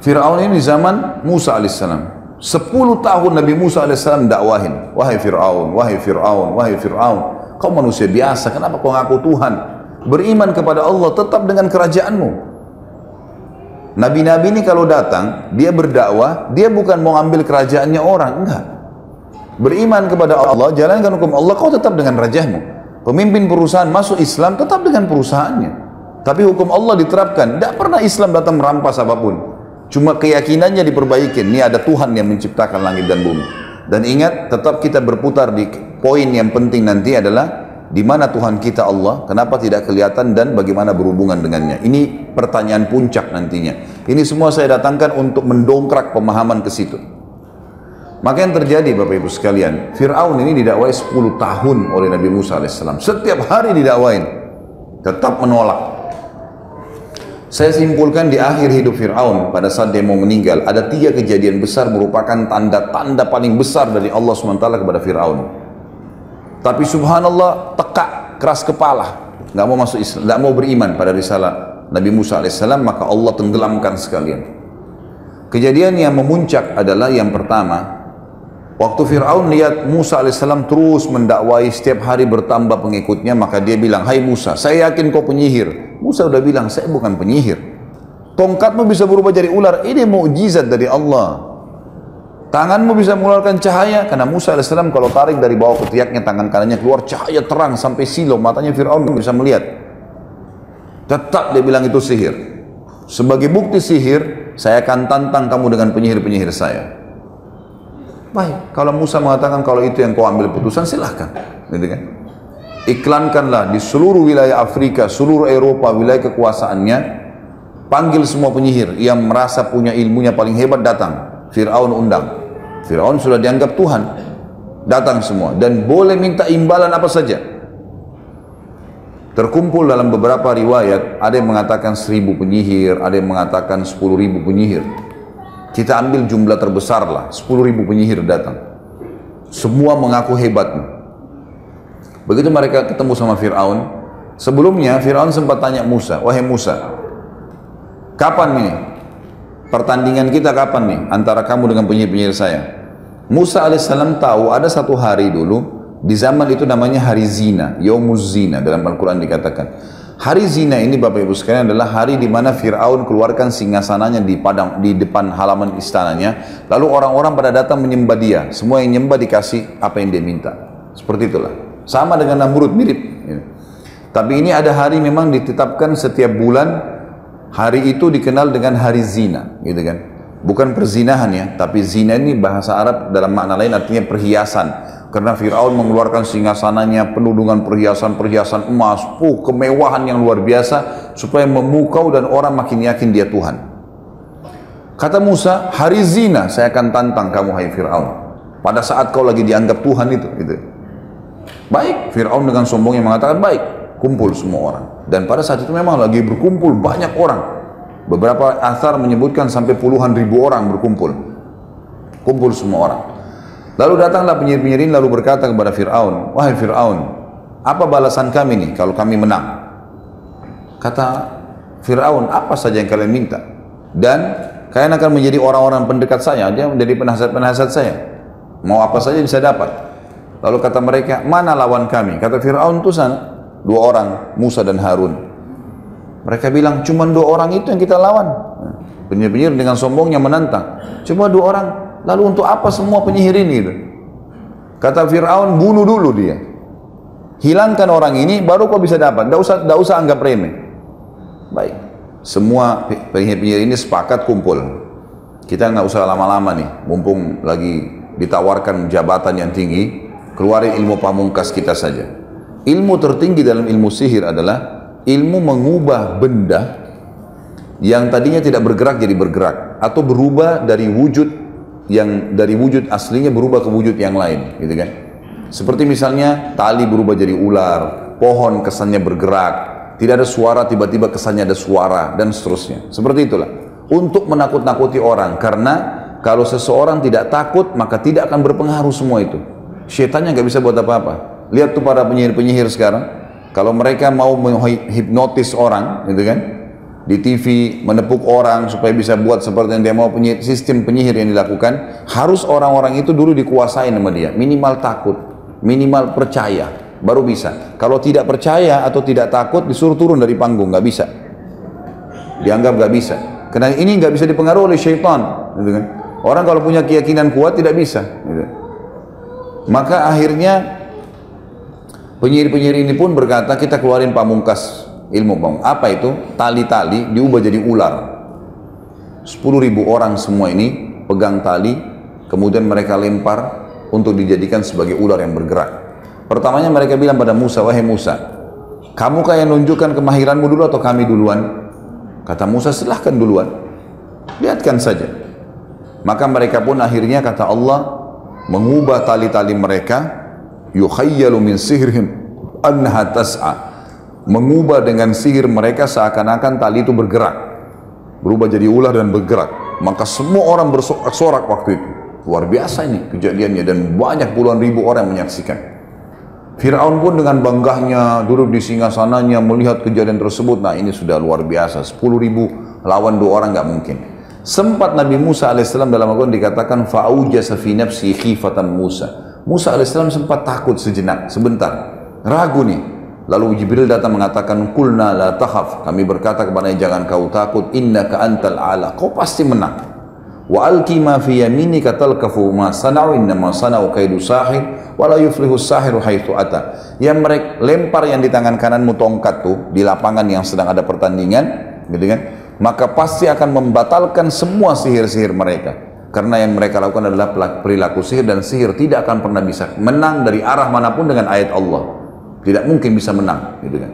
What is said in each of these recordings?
Fir'aun ini di zaman Musa alaihissalam. Sepuluh tahun Nabi Musa alaihissalam dakwahin. Wahai Fir'aun, wahai Fir'aun, wahai Fir'aun. Kau manusia biasa, kenapa kau ngaku Tuhan? Beriman kepada Allah tetap dengan kerajaanmu. Nabi-nabi ini kalau datang, dia berdakwah, dia bukan mau ambil kerajaannya orang, enggak. Beriman kepada Allah, jalankan hukum Allah, kau tetap dengan rajahmu. Pemimpin perusahaan masuk Islam tetap dengan perusahaannya. Tapi hukum Allah diterapkan. Tidak pernah Islam datang merampas apa pun. Cuma keyakinannya diperbaikin. Ini ada Tuhan yang menciptakan langit dan bumi. Dan ingat, tetap kita berputar di poin yang penting nanti adalah di mana Tuhan kita Allah, kenapa tidak kelihatan dan bagaimana berhubungan dengannya. Ini pertanyaan puncak nantinya. Ini semua saya datangkan untuk mendongkrak pemahaman ke situ. Maka yang terjadi Bapak Ibu sekalian, Fir'aun ini didakwai 10 tahun oleh Nabi Musa AS. Setiap hari didakwain, tetap menolak. Saya simpulkan di akhir hidup Fir'aun pada saat dia mau meninggal, ada tiga kejadian besar merupakan tanda-tanda paling besar dari Allah SWT kepada Fir'aun. Tapi subhanallah tekak, keras kepala, nggak mau masuk Islam, nggak mau beriman pada risalah Nabi Musa AS, maka Allah tenggelamkan sekalian. Kejadian yang memuncak adalah yang pertama, Waktu Fir'aun lihat Musa AS terus mendakwai setiap hari bertambah pengikutnya, maka dia bilang, Hai Musa, saya yakin kau penyihir. Musa udah bilang, saya bukan penyihir. Tongkatmu bisa berubah jadi ular, ini mukjizat dari Allah. Tanganmu bisa mengeluarkan cahaya, karena Musa AS kalau tarik dari bawah ketiaknya, tangan kanannya keluar cahaya terang sampai silo, matanya Fir'aun bisa melihat. Tetap dia bilang itu sihir. Sebagai bukti sihir, saya akan tantang kamu dengan penyihir-penyihir saya. Baik, kalau Musa mengatakan kalau itu yang kau ambil putusan silahkan, gitu kan? Iklankanlah di seluruh wilayah Afrika, seluruh Eropa, wilayah kekuasaannya, panggil semua penyihir yang merasa punya ilmunya paling hebat datang. Fir'aun undang. Fir'aun sudah dianggap Tuhan. Datang semua dan boleh minta imbalan apa saja. Terkumpul dalam beberapa riwayat, ada yang mengatakan seribu penyihir, ada yang mengatakan sepuluh ribu penyihir. Kita ambil jumlah terbesar lah, 10 ribu penyihir datang. Semua mengaku hebat. Begitu mereka ketemu sama Fir'aun, sebelumnya Fir'aun sempat tanya Musa, wahai Musa, kapan nih pertandingan kita kapan nih antara kamu dengan penyihir-penyihir saya? Musa alaihissalam tahu ada satu hari dulu, di zaman itu namanya hari zina, yaumuz zina dalam Al-Quran dikatakan. Hari zina ini Bapak Ibu sekalian adalah hari di mana Fir'aun keluarkan singgasananya di padang di depan halaman istananya. Lalu orang-orang pada datang menyembah dia. Semua yang nyembah dikasih apa yang dia minta. Seperti itulah. Sama dengan Namrud mirip. Ya. Tapi ini ada hari memang ditetapkan setiap bulan. Hari itu dikenal dengan hari zina, gitu kan? Bukan perzinahan ya, tapi zina ini bahasa Arab dalam makna lain artinya perhiasan karena Fir'aun mengeluarkan singgasananya penuh dengan perhiasan-perhiasan emas, puh, kemewahan yang luar biasa supaya memukau dan orang makin yakin dia Tuhan. Kata Musa, hari zina saya akan tantang kamu hai Fir'aun. Pada saat kau lagi dianggap Tuhan itu. Gitu. Baik, Fir'aun dengan sombongnya mengatakan baik, kumpul semua orang. Dan pada saat itu memang lagi berkumpul banyak orang. Beberapa asar menyebutkan sampai puluhan ribu orang berkumpul. Kumpul semua orang. Lalu datanglah penyihir-penyihir lalu berkata kepada Fir'aun, Wahai Fir'aun, apa balasan kami nih kalau kami menang? Kata Fir'aun, apa saja yang kalian minta? Dan kalian akan menjadi orang-orang pendekat saya, dia menjadi penasihat-penasihat saya. Mau apa saja bisa dapat. Lalu kata mereka, mana lawan kami? Kata Fir'aun itu sana, dua orang, Musa dan Harun. Mereka bilang, cuma dua orang itu yang kita lawan. Penyihir-penyihir dengan sombongnya menantang. Cuma dua orang, Lalu untuk apa semua penyihir ini? Gitu? Kata Fir'aun, bunuh dulu dia. Hilangkan orang ini, baru kau bisa dapat. Tidak usah, tidak usah anggap remeh. Baik. Semua penyihir-penyihir ini sepakat kumpul. Kita nggak usah lama-lama nih, mumpung lagi ditawarkan jabatan yang tinggi, keluarin ilmu pamungkas kita saja. Ilmu tertinggi dalam ilmu sihir adalah ilmu mengubah benda yang tadinya tidak bergerak jadi bergerak atau berubah dari wujud yang dari wujud aslinya berubah ke wujud yang lain, gitu kan? Seperti misalnya tali berubah jadi ular, pohon kesannya bergerak, tidak ada suara tiba-tiba kesannya ada suara dan seterusnya. Seperti itulah. Untuk menakut-nakuti orang karena kalau seseorang tidak takut maka tidak akan berpengaruh semua itu. Syaitannya nggak bisa buat apa-apa. Lihat tuh para penyihir-penyihir sekarang, kalau mereka mau menghipnotis orang, gitu kan? di TV menepuk orang supaya bisa buat seperti yang dia mau penyihir, sistem penyihir yang dilakukan harus orang-orang itu dulu dikuasai sama dia minimal takut minimal percaya baru bisa kalau tidak percaya atau tidak takut disuruh turun dari panggung nggak bisa dianggap nggak bisa karena ini nggak bisa dipengaruhi oleh syaitan gitu kan orang kalau punya keyakinan kuat tidak bisa gitu. Maka akhirnya penyihir-penyihir ini pun berkata kita keluarin pamungkas ilmu bang. Apa itu? Tali-tali diubah jadi ular. 10 ribu orang semua ini pegang tali, kemudian mereka lempar untuk dijadikan sebagai ular yang bergerak. Pertamanya mereka bilang pada Musa, wahai Musa, kamu yang nunjukkan kemahiranmu dulu atau kami duluan? Kata Musa, silahkan duluan. Lihatkan saja. Maka mereka pun akhirnya kata Allah, mengubah tali-tali mereka, yukhayyalu min sihrihim annaha tas'a. Mengubah dengan sihir mereka seakan-akan tali itu bergerak berubah jadi ular dan bergerak. Maka semua orang bersorak waktu itu. Luar biasa ini kejadiannya dan banyak puluhan ribu orang menyaksikan. Fir'aun pun dengan banggahnya duduk di singgasananya melihat kejadian tersebut. Nah ini sudah luar biasa. 10 ribu lawan dua orang nggak mungkin sempat Nabi Musa alaihissalam dalam Al-Quran dikatakan fa'ujasa fi nafsi khifatan Musa Musa alaihissalam sempat takut sejenak sebentar ragu nih Lalu Jibril datang mengatakan, Kulna la tahaf. Kami berkata kepada jangan kau takut, Inna ka antal ala. Kau pasti menang. Wa alki ma fi yaminika talkafu ma sana'u inna ma sana'u kaidu sahir wa yuflihu sahiru haitsu ata. Yang mereka lempar yang di tangan kananmu tongkat tuh di lapangan yang sedang ada pertandingan, gitu kan? Maka pasti akan membatalkan semua sihir-sihir mereka. Karena yang mereka lakukan adalah perilaku sihir dan sihir tidak akan pernah bisa menang dari arah mana pun dengan ayat Allah. Tidak mungkin bisa menang, gitu kan.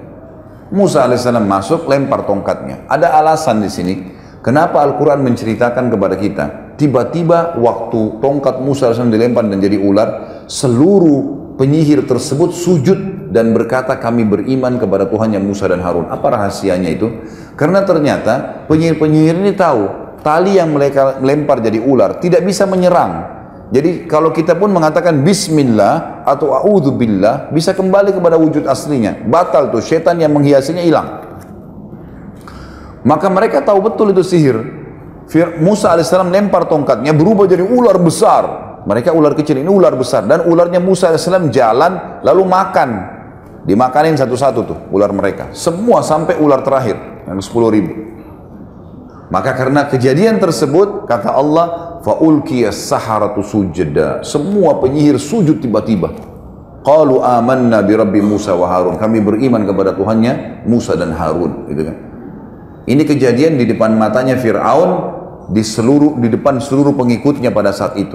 Musa alaihissalam masuk, lempar tongkatnya. Ada alasan di sini. Kenapa Al-Quran menceritakan kepada kita? Tiba-tiba waktu tongkat Musa alaihissalam dilempar dan jadi ular, seluruh penyihir tersebut sujud dan berkata kami beriman kepada Tuhan yang Musa dan Harun. Apa rahasianya itu? Karena ternyata penyihir-penyihir ini tahu tali yang mereka lempar jadi ular tidak bisa menyerang jadi kalau kita pun mengatakan bismillah atau billah bisa kembali kepada wujud aslinya. Batal tuh setan yang menghiasinya hilang. Maka mereka tahu betul itu sihir. Musa alaihissalam lempar tongkatnya berubah jadi ular besar. Mereka ular kecil ini ular besar dan ularnya Musa alaihissalam jalan lalu makan. Dimakanin satu-satu tuh ular mereka. Semua sampai ular terakhir yang 10 ribu. Maka karena kejadian tersebut kata Allah faulkiyas saharatu sujada. Semua penyihir sujud tiba-tiba. Qalu amanna bi rabbi Musa. Kami beriman kepada Tuhannya Musa dan Harun, gitu kan. Ini kejadian di depan matanya Firaun di seluruh di depan seluruh pengikutnya pada saat itu.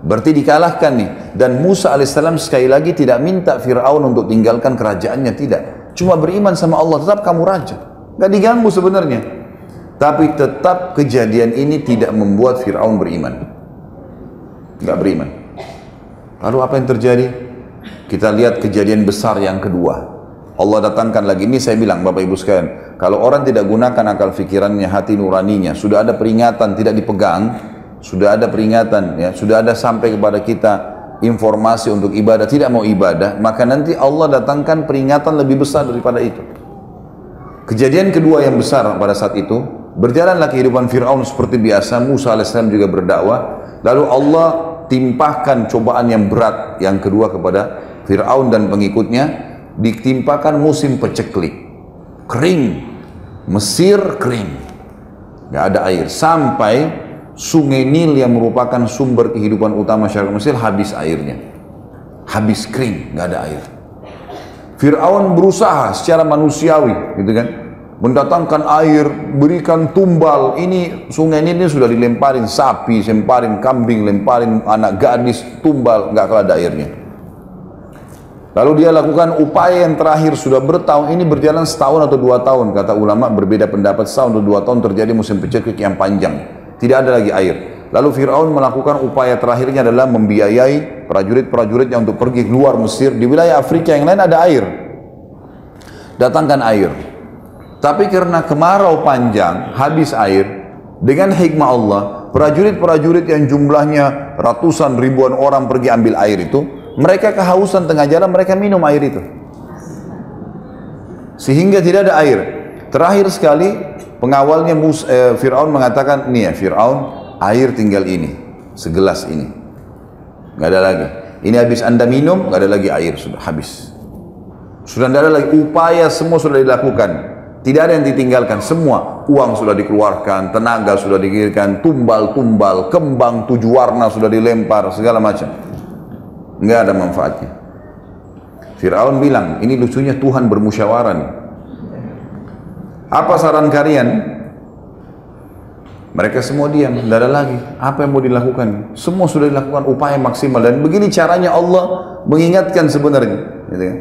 Berarti dikalahkan nih. Dan Musa alaihissalam sekali lagi tidak minta Fir'aun untuk tinggalkan kerajaannya, tidak. Cuma beriman sama Allah, tetap kamu raja. Gak diganggu sebenarnya. Tapi tetap kejadian ini tidak membuat Fir'aun beriman. Tidak beriman. Lalu apa yang terjadi? Kita lihat kejadian besar yang kedua. Allah datangkan lagi. Ini saya bilang Bapak Ibu sekalian. Kalau orang tidak gunakan akal fikirannya, hati nuraninya, sudah ada peringatan tidak dipegang, sudah ada peringatan, ya, sudah ada sampai kepada kita informasi untuk ibadah, tidak mau ibadah, maka nanti Allah datangkan peringatan lebih besar daripada itu. Kejadian kedua yang besar pada saat itu, Berjalanlah kehidupan Fir'aun seperti biasa, Musa AS juga berdakwah. Lalu Allah timpahkan cobaan yang berat yang kedua kepada Fir'aun dan pengikutnya, ditimpakan musim peceklik. Kering, Mesir kering. Gak ada air. Sampai sungai Nil yang merupakan sumber kehidupan utama masyarakat Mesir habis airnya. Habis kering, gak ada air. Fir'aun berusaha secara manusiawi, gitu kan mendatangkan air, berikan tumbal. Ini sungai ini sudah dilemparin sapi, semparin kambing, lemparin anak gadis, tumbal, nggak kalah ada airnya. Lalu dia lakukan upaya yang terakhir sudah bertahun ini berjalan setahun atau dua tahun. Kata ulama berbeda pendapat setahun atau dua tahun terjadi musim peceklik yang panjang. Tidak ada lagi air. Lalu Fir'aun melakukan upaya terakhirnya adalah membiayai prajurit-prajuritnya untuk pergi keluar Mesir. Di wilayah Afrika yang lain ada air. Datangkan air tapi karena kemarau panjang, habis air, dengan hikmah Allah, prajurit-prajurit yang jumlahnya ratusan ribuan orang pergi ambil air itu, mereka kehausan tengah jalan, mereka minum air itu. Sehingga tidak ada air. Terakhir sekali, Pengawalnya Musa, eh, Fir'aun mengatakan, nih ya Fir'aun, air tinggal ini, segelas ini. Nggak ada lagi. Ini habis anda minum, nggak ada lagi air, sudah habis. Sudah tidak ada lagi upaya semua sudah dilakukan. Tidak ada yang ditinggalkan, semua uang sudah dikeluarkan, tenaga sudah dikirimkan, tumbal-tumbal, kembang tujuh warna sudah dilempar, segala macam. Nggak ada manfaatnya. Fir'aun bilang, ini lucunya Tuhan bermusyawarah nih. Apa saran kalian? Mereka semua diam, tidak ada lagi. Apa yang mau dilakukan? Semua sudah dilakukan upaya maksimal dan begini caranya Allah mengingatkan sebenarnya. Gitu kan?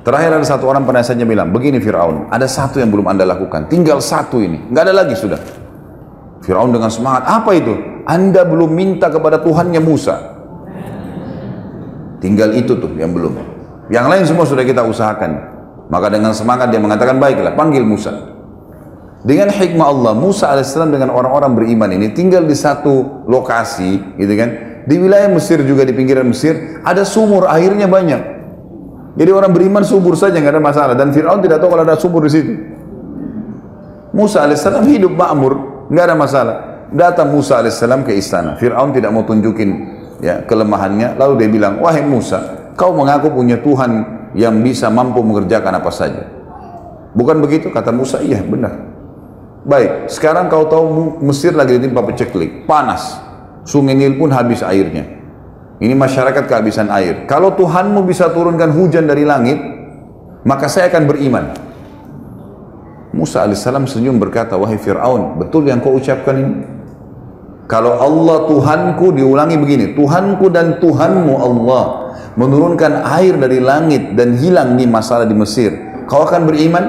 Terakhir ada satu orang penasihatnya bilang, begini Fir'aun, ada satu yang belum anda lakukan, tinggal satu ini, nggak ada lagi sudah. Fir'aun dengan semangat, apa itu? Anda belum minta kepada Tuhannya Musa. Tinggal itu tuh yang belum. Yang lain semua sudah kita usahakan. Maka dengan semangat dia mengatakan baiklah panggil Musa. Dengan hikmah Allah Musa alaihissalam dengan orang-orang beriman ini tinggal di satu lokasi, gitu kan? Di wilayah Mesir juga di pinggiran Mesir ada sumur airnya banyak. Jadi orang beriman subur saja nggak ada masalah dan Fir'aun tidak tahu kalau ada subur di situ. Musa alaihissalam hidup makmur, nggak ada masalah. Datang Musa alaihissalam ke istana. Fir'aun tidak mau tunjukin ya kelemahannya, lalu dia bilang, wahai Musa, kau mengaku punya Tuhan yang bisa mampu mengerjakan apa saja. Bukan begitu? Kata Musa, iya benar. Baik, sekarang kau tahu Mesir lagi ditimpa peceklik, panas. Sungai Nil pun habis airnya. Ini masyarakat kehabisan air. Kalau Tuhanmu bisa turunkan hujan dari langit, maka saya akan beriman. Musa alaihissalam senyum berkata, wahai Fir'aun, betul yang kau ucapkan ini? Kalau Allah Tuhanku diulangi begini, Tuhanku dan Tuhanmu Allah menurunkan air dari langit dan hilang nih masalah di Mesir, kau akan beriman?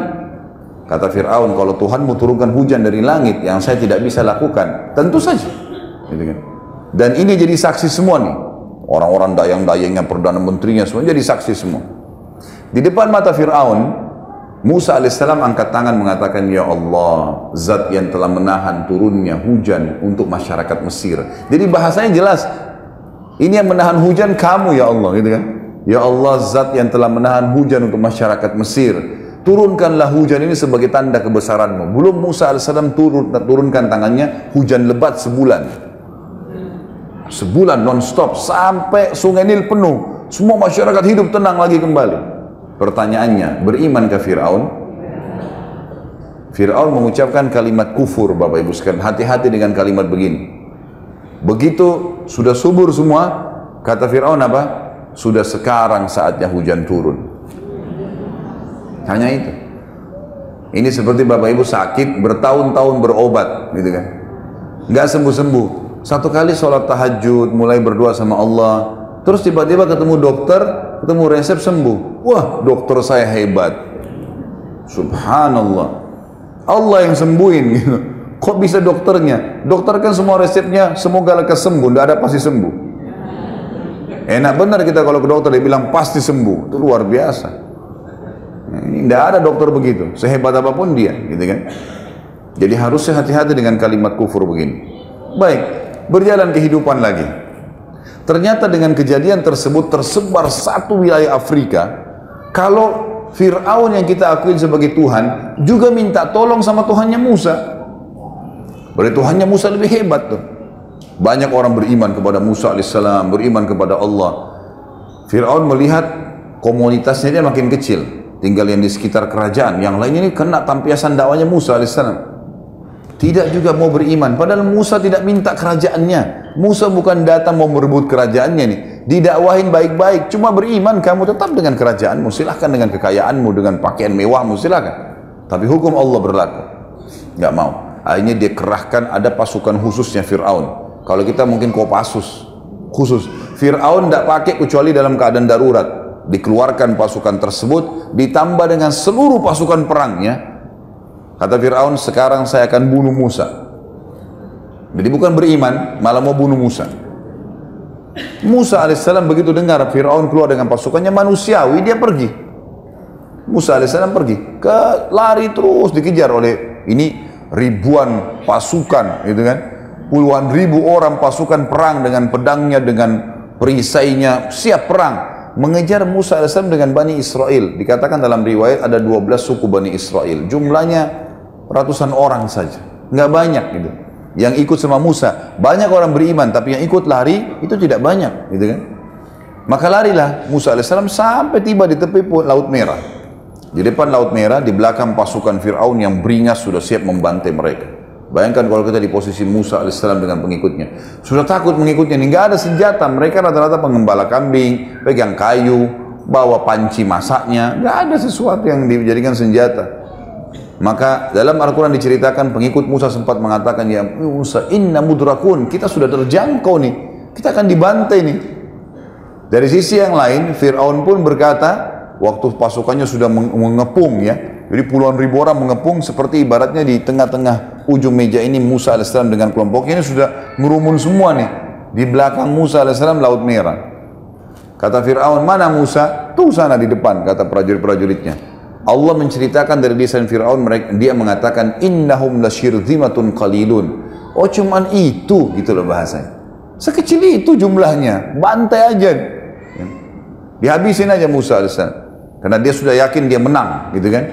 Kata Fir'aun, kalau Tuhan mau turunkan hujan dari langit yang saya tidak bisa lakukan, tentu saja. Gitu kan? Dan ini jadi saksi semua nih. Orang-orang dayang-dayangnya, Perdana Menterinya, semua jadi saksi semua. Di depan mata Fir'aun, Musa alaihissalam angkat tangan mengatakan, Ya Allah, zat yang telah menahan turunnya hujan untuk masyarakat Mesir. Jadi bahasanya jelas, ini yang menahan hujan kamu ya Allah gitu kan. Ya Allah zat yang telah menahan hujan untuk masyarakat Mesir. Turunkanlah hujan ini sebagai tanda kebesaranmu. Belum Musa AS turun, turunkan tangannya, hujan lebat sebulan. Sebulan non-stop sampai sungai Nil penuh. Semua masyarakat hidup tenang lagi kembali. Pertanyaannya, beriman ke Fir'aun? Fir'aun mengucapkan kalimat kufur Bapak Ibu sekalian. Hati-hati dengan kalimat begini. Begitu sudah subur semua, kata Fir'aun apa? Sudah sekarang saatnya hujan turun. Hanya itu. Ini seperti Bapak Ibu sakit bertahun-tahun berobat, gitu kan? Nggak sembuh-sembuh. Satu kali sholat tahajud, mulai berdoa sama Allah, terus tiba-tiba ketemu dokter, ketemu resep sembuh. Wah, dokter saya hebat. Subhanallah. Allah yang sembuhin gitu. Kok bisa dokternya? Dokter kan semua resepnya semoga lekas sembuh, tidak ada pasti sembuh. Enak benar kita kalau ke dokter dia bilang pasti sembuh, itu luar biasa. Tidak ada dokter begitu, sehebat apa pun dia, gitu kan? Jadi harus hati-hati dengan kalimat kufur begini. Baik, berjalan kehidupan lagi. Ternyata dengan kejadian tersebut tersebar satu wilayah Afrika. Kalau Fir'aun yang kita akuin sebagai Tuhan juga minta tolong sama Tuhannya Musa. Berarti Tuhannya Musa lebih hebat tuh. Banyak orang beriman kepada Musa alaihissalam, beriman kepada Allah. Fir'aun melihat komunitasnya dia makin kecil. Tinggal yang di sekitar kerajaan. Yang lainnya ini kena tampiasan dakwanya Musa alaihissalam. Tidak juga mau beriman. Padahal Musa tidak minta kerajaannya. Musa bukan datang mau merebut kerajaannya nih. Didakwahin baik-baik. Cuma beriman kamu tetap dengan kerajaanmu. Silahkan dengan kekayaanmu, dengan pakaian mewahmu. Silahkan. Tapi hukum Allah berlaku. Gak mau. Akhirnya dia kerahkan ada pasukan khususnya Fir'aun. Kalau kita mungkin Kopassus khusus. Fir'aun tidak pakai kecuali dalam keadaan darurat. Dikeluarkan pasukan tersebut ditambah dengan seluruh pasukan perangnya. Kata Fir'aun, sekarang saya akan bunuh Musa. Jadi bukan beriman, malah mau bunuh Musa. Musa alaihissalam begitu dengar Fir'aun keluar dengan pasukannya manusiawi, dia pergi. Musa alaihissalam pergi, ke lari terus dikejar oleh ini ribuan pasukan gitu kan puluhan ribu orang pasukan perang dengan pedangnya dengan perisainya siap perang mengejar Musa AS dengan Bani Israel dikatakan dalam riwayat ada 12 suku Bani Israel jumlahnya ratusan orang saja. Nggak banyak gitu. Yang ikut sama Musa. Banyak orang beriman, tapi yang ikut lari itu tidak banyak. Gitu kan. Maka larilah Musa AS sampai tiba di tepi Laut Merah. Di depan Laut Merah, di belakang pasukan Fir'aun yang beringas sudah siap membantai mereka. Bayangkan kalau kita di posisi Musa AS dengan pengikutnya. Sudah takut mengikutnya, ini nggak ada senjata. Mereka rata-rata pengembala kambing, pegang kayu, bawa panci masaknya. Nggak ada sesuatu yang dijadikan senjata. Maka dalam Al-Quran diceritakan pengikut Musa sempat mengatakan, Ya Musa, inna mudrakun, kita sudah terjangkau nih. Kita akan dibantai nih. Dari sisi yang lain, Fir'aun pun berkata, waktu pasukannya sudah mengepung ya. Jadi puluhan ribu orang mengepung seperti ibaratnya di tengah-tengah ujung meja ini Musa AS dengan kelompoknya ini sudah merumun semua nih. Di belakang Musa AS Laut Merah. Kata Fir'aun, mana Musa? Tuh sana di depan, kata prajurit-prajuritnya. Allah menceritakan dari lisan Fir'aun, dia mengatakan, Innahum lasyirzimatun qalilun. Oh cuman itu, gitu loh bahasanya. Sekecil itu jumlahnya, bantai aja. Dihabisin aja Musa AS. Karena dia sudah yakin dia menang, gitu kan?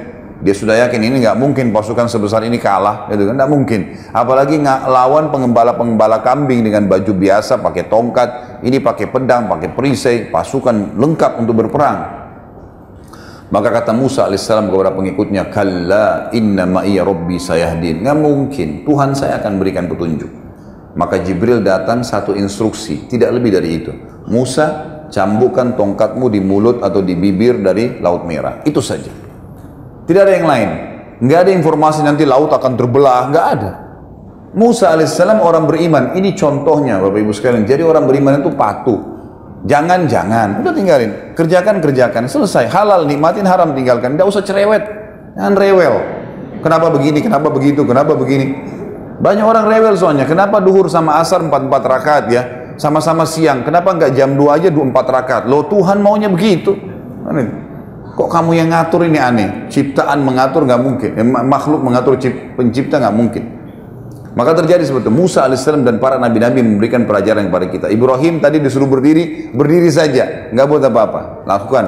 Dia sudah yakin ini nggak mungkin pasukan sebesar ini kalah, gitu kan? Nggak mungkin. Apalagi nggak lawan pengembala-pengembala kambing dengan baju biasa, pakai tongkat, ini pakai pedang, pakai perisai, pasukan lengkap untuk berperang. Maka kata Musa alaihissalam kepada pengikutnya, Kalla inna ma'iya rabbi sayahdin. Nggak mungkin, Tuhan saya akan berikan petunjuk. Maka Jibril datang satu instruksi, tidak lebih dari itu. Musa cambukkan tongkatmu di mulut atau di bibir dari laut merah. Itu saja. Tidak ada yang lain. Nggak ada informasi nanti laut akan terbelah, nggak ada. Musa alaihissalam orang beriman. Ini contohnya Bapak Ibu sekalian. Jadi orang beriman itu patuh. Jangan, jangan. Udah tinggalin. Kerjakan, kerjakan. Selesai. Halal, nikmatin, haram tinggalkan. Tidak usah cerewet. Jangan rewel. Kenapa begini, kenapa begitu, kenapa begini. Banyak orang rewel soalnya. Kenapa duhur sama asar empat empat rakaat ya? sama-sama siang, kenapa nggak jam 2 aja 24 rakaat? Lo Tuhan maunya begitu. Kok kamu yang ngatur ini aneh? Ciptaan mengatur nggak mungkin, eh, makhluk mengatur pencipta nggak mungkin. Maka terjadi seperti. Musa alaihissalam dan para nabi-nabi memberikan pelajaran kepada kita. Ibrahim tadi disuruh berdiri, berdiri saja, nggak buat apa-apa. Lakukan.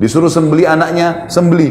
Disuruh sembeli anaknya, sembeli.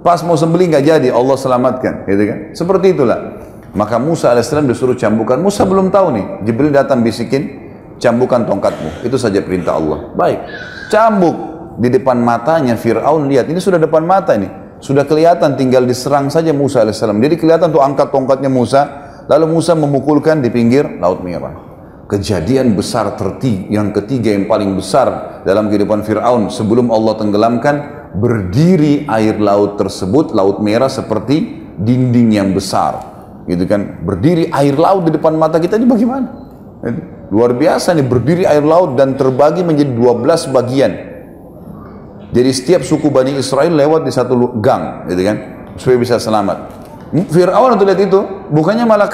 Pas mau sembeli nggak jadi, Allah selamatkan, gitu kan? Seperti itulah. Maka Musa alaihissalam disuruh cambukan. Musa belum tahu nih. Jibril datang bisikin, cambukan tongkatmu. Itu saja perintah Allah. Baik. Cambuk di depan matanya Fir'aun lihat. Ini sudah depan mata ini. Sudah kelihatan tinggal diserang saja Musa AS. Jadi kelihatan tuh angkat tongkatnya Musa. Lalu Musa memukulkan di pinggir Laut Merah. Kejadian besar tertiga, yang ketiga yang paling besar dalam kehidupan Fir'aun sebelum Allah tenggelamkan berdiri air laut tersebut, Laut Merah seperti dinding yang besar. Gitu kan, berdiri air laut di depan mata kita ini bagaimana? Luar biasa nih berdiri air laut dan terbagi menjadi 12 bagian. Jadi setiap suku Bani Israel lewat di satu gang, gitu kan, supaya bisa selamat. Fir'aun waktu lihat itu, bukannya malah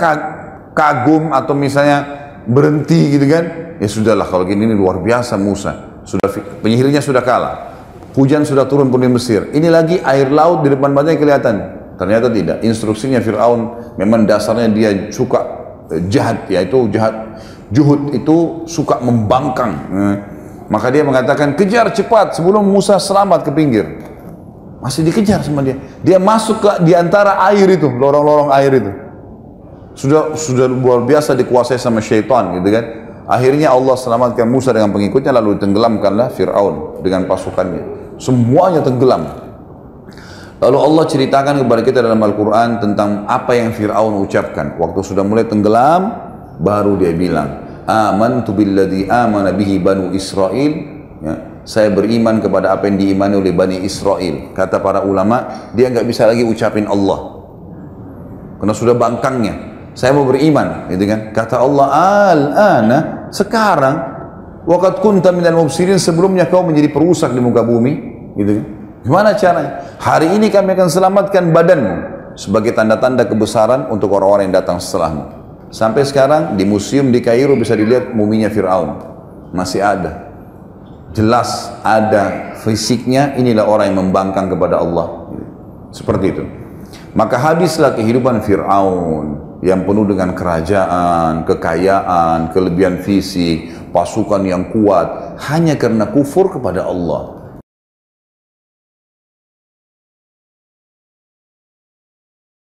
kagum atau misalnya berhenti gitu kan, ya sudahlah kalau gini ini luar biasa Musa, sudah penyihirnya sudah kalah, hujan sudah turun pun di Mesir, ini lagi air laut di depan matanya kelihatan, ternyata tidak. Instruksinya Fir'aun memang dasarnya dia suka eh, jahat, yaitu jahat Juhud itu suka membangkang. Eh, maka dia mengatakan, kejar cepat sebelum Musa selamat ke pinggir. Masih dikejar sama dia. Dia masuk ke di antara air itu, lorong-lorong air itu. Sudah sudah luar biasa dikuasai sama syaitan gitu kan. Akhirnya Allah selamatkan Musa dengan pengikutnya lalu tenggelamkanlah Fir'aun dengan pasukannya. Semuanya tenggelam. Lalu Allah ceritakan kepada kita dalam Al-Quran tentang apa yang Fir'aun ucapkan. Waktu sudah mulai tenggelam, baru dia bilang, amantu billadhi amana bihi banu Israel saya beriman kepada apa yang diimani oleh Bani Israel. Kata para ulama dia nggak bisa lagi ucapin Allah. Karena sudah bangkangnya. Saya mau beriman gitu kan? Kata Allah al-ana sekarang waqad kunta minal mubsirin sebelumnya kau menjadi perusak di muka bumi gitu kan? Gimana caranya? Hari ini kami akan selamatkan badanmu sebagai tanda-tanda kebesaran untuk orang-orang yang datang setelahmu. Sampai sekarang di museum di Kairo bisa dilihat muminya Fir'aun. Masih ada. Jelas ada fisiknya, inilah orang yang membangkang kepada Allah. Seperti itu. Maka habislah kehidupan Fir'aun yang penuh dengan kerajaan, kekayaan, kelebihan fisik, pasukan yang kuat hanya karena kufur kepada Allah.